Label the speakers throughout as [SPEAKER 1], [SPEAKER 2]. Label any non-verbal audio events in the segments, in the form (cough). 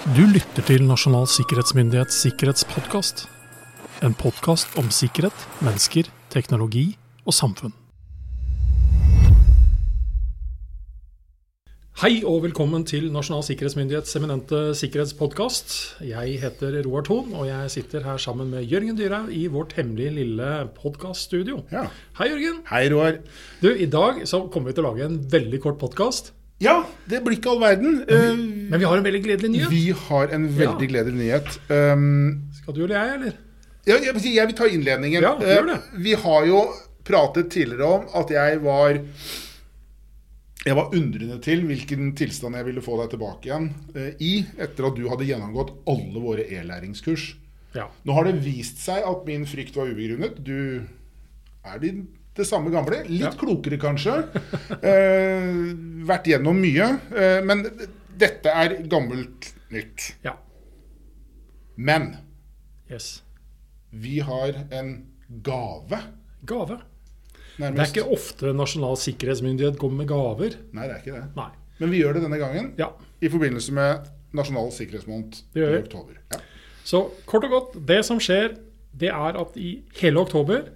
[SPEAKER 1] Du lytter til Nasjonal sikkerhetsmyndighets sikkerhetspodkast. En podkast om sikkerhet, mennesker, teknologi og samfunn. Hei og velkommen til Nasjonal sikkerhetsmyndighets eminente sikkerhetspodkast. Jeg heter Roar Thon, og jeg sitter her sammen med Jørgen Dyrhaug i vårt hemmelige lille podkaststudio.
[SPEAKER 2] Ja.
[SPEAKER 1] Hei, Jørgen.
[SPEAKER 2] Hei, Roar.
[SPEAKER 1] Du, I dag så kommer vi til å lage en veldig kort podkast.
[SPEAKER 2] Ja, det blir ikke all verden. Eh,
[SPEAKER 1] Men vi har en veldig gledelig nyhet.
[SPEAKER 2] vi har en veldig
[SPEAKER 1] Ja.
[SPEAKER 2] gledelig nyhet. Um,
[SPEAKER 1] Skal du eller jeg, eller?
[SPEAKER 2] ja, jeg, vil jeg vil ta innledningen.
[SPEAKER 1] Ja, gjør det.
[SPEAKER 2] Uh, vi har jo pratet tidligere om at jeg var jeg var undrende til hvilken tilstand jeg ville få deg tilbake igjen eh, i etter at du hadde gjennomgått alle våre e-læringskurs.
[SPEAKER 1] Ja.
[SPEAKER 2] Nå har det vist seg at min frykt var ubegrunnet. Du er din, det samme gamle. Litt
[SPEAKER 1] Ja.
[SPEAKER 2] klokere, kanskje. Eh, vært gjennom mye. Eh, men dette er gammelt nytt.
[SPEAKER 1] ja.
[SPEAKER 2] Men
[SPEAKER 1] Yes.
[SPEAKER 2] vi har en gave,
[SPEAKER 1] Gave. Det er ikke ofte Nasjonal sikkerhetsmyndighet går med gaver.
[SPEAKER 2] Nei, det er ikke det.
[SPEAKER 1] Nei.
[SPEAKER 2] Men vi gjør det denne gangen
[SPEAKER 1] Ja.
[SPEAKER 2] i forbindelse med Nasjonal sikkerhetsmåned i oktober. Ja.
[SPEAKER 1] Så kort og godt, det som skjer, det er at i hele oktober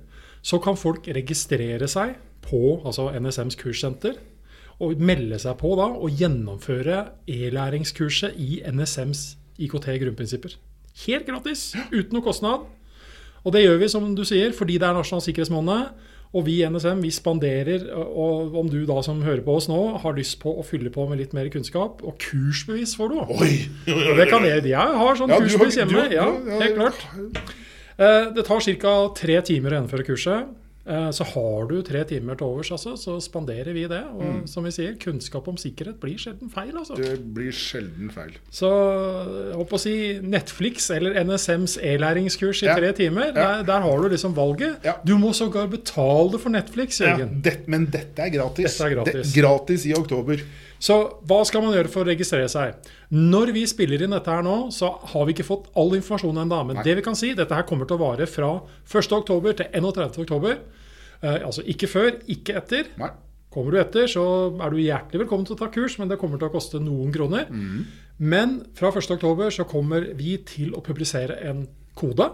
[SPEAKER 1] så kan folk registrere seg på altså NSMs kurssenter. Og melde seg på da og gjennomføre e-læringskurset i NSMs IKT grunnprinsipper. Helt gratis, uten noe kostnad. Og det gjør vi, som du sier, fordi det er nasjonal sikkerhetsmåned. Og vi i NSM vi spanderer, og om du da som hører på oss nå har lyst på å fylle på med litt mer kunnskap, og kursbevis får du.
[SPEAKER 2] Oi!
[SPEAKER 1] Og det kan jeg. Jeg har sånn
[SPEAKER 2] Ja,
[SPEAKER 1] kursbevis hjemme.
[SPEAKER 2] du
[SPEAKER 1] ja, helt klart. Eh, Det tar ca. tre timer å gjennomføre kurset. Eh, Så har du tre timer til overs, altså, så spanderer vi det. Og
[SPEAKER 2] Mm.
[SPEAKER 1] som vi sier, kunnskap om sikkerhet blir sjelden feil. altså.
[SPEAKER 2] Det blir sjelden feil.
[SPEAKER 1] Så jeg håper å si Netflix eller NSMs e-læringskurs i
[SPEAKER 2] Ja.
[SPEAKER 1] tre timer, der, der har du liksom valget.
[SPEAKER 2] Ja.
[SPEAKER 1] Du må sågar betale for Netflix,
[SPEAKER 2] Ja,
[SPEAKER 1] Jørgen.
[SPEAKER 2] det, men dette er gratis.
[SPEAKER 1] Dette er gratis.
[SPEAKER 2] Det, gratis i oktober.
[SPEAKER 1] Så hva skal man gjøre for å registrere seg? Når vi spiller inn dette her nå, så har vi ikke fått all informasjon ennå. Men
[SPEAKER 2] Nei.
[SPEAKER 1] det vi kan si, dette her kommer til å vare fra 1.10 til 31.10. Eh, altså ikke før, ikke etter.
[SPEAKER 2] Nei.
[SPEAKER 1] Kommer du etter, så er du hjertelig velkommen til å ta kurs, men det kommer til å koste noen kroner. Men fra 1.10 så kommer vi til å publisere en kode,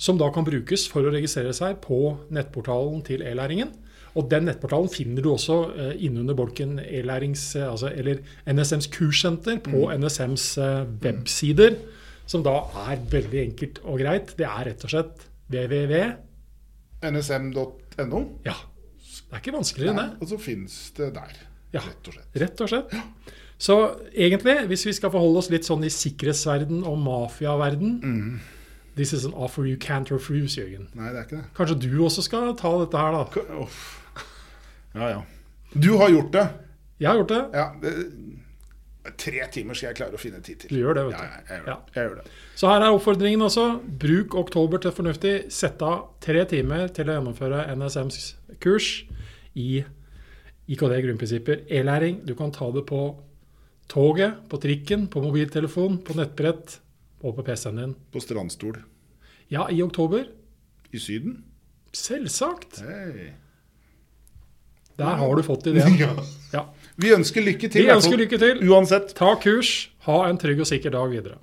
[SPEAKER 1] som da kan brukes for å registrere seg på nettportalen til e-læringen. Og den nettportalen finner du også eh, innunder bolken e-lærings, eh, altså, eller NSMs kurssenter på NSMs eh, websider, som da er veldig enkelt og greit. Det er rett og slett www.
[SPEAKER 2] nsm.no.
[SPEAKER 1] Ja, det er ikke vanskeligere enn det.
[SPEAKER 2] Og så fins det der,
[SPEAKER 1] Ja.
[SPEAKER 2] rett og slett.
[SPEAKER 1] Rett og slett. Så egentlig, hvis vi skal forholde oss litt sånn i sikkerhetsverden og mafiaverden This is an offer you can't refuse, Jørgen.
[SPEAKER 2] Nei, det er ikke det.
[SPEAKER 1] Kanskje du også skal ta dette her, da.
[SPEAKER 2] K-. Ja, ja. Du har gjort det.
[SPEAKER 1] Jeg har gjort det.
[SPEAKER 2] Ja, det tre timer skal jeg klare å finne tid til.
[SPEAKER 1] Du gjør det, vet du.
[SPEAKER 2] ja, jeg gjør
[SPEAKER 1] Ja.
[SPEAKER 2] Jeg gjør det.
[SPEAKER 1] Så her er oppfordringen også. Bruk oktober til fornuftig. Sett av tre timer til å gjennomføre NSMs kurs i IKD grunnprinsipper. E-læring. Du kan ta det på toget, på trikken, på mobiltelefon, på nettbrett og på PC-en din.
[SPEAKER 2] På strandstol
[SPEAKER 1] Ja, i oktober.
[SPEAKER 2] i Syden.
[SPEAKER 1] Selvsagt.
[SPEAKER 2] Hei.
[SPEAKER 1] Der har du fått ideen. (laughs)
[SPEAKER 2] Ja.
[SPEAKER 1] Ja.
[SPEAKER 2] Vi ønsker lykke til.
[SPEAKER 1] Vi ønsker lykke til.
[SPEAKER 2] Uansett.
[SPEAKER 1] Ta kurs. Ha en trygg og sikker dag videre.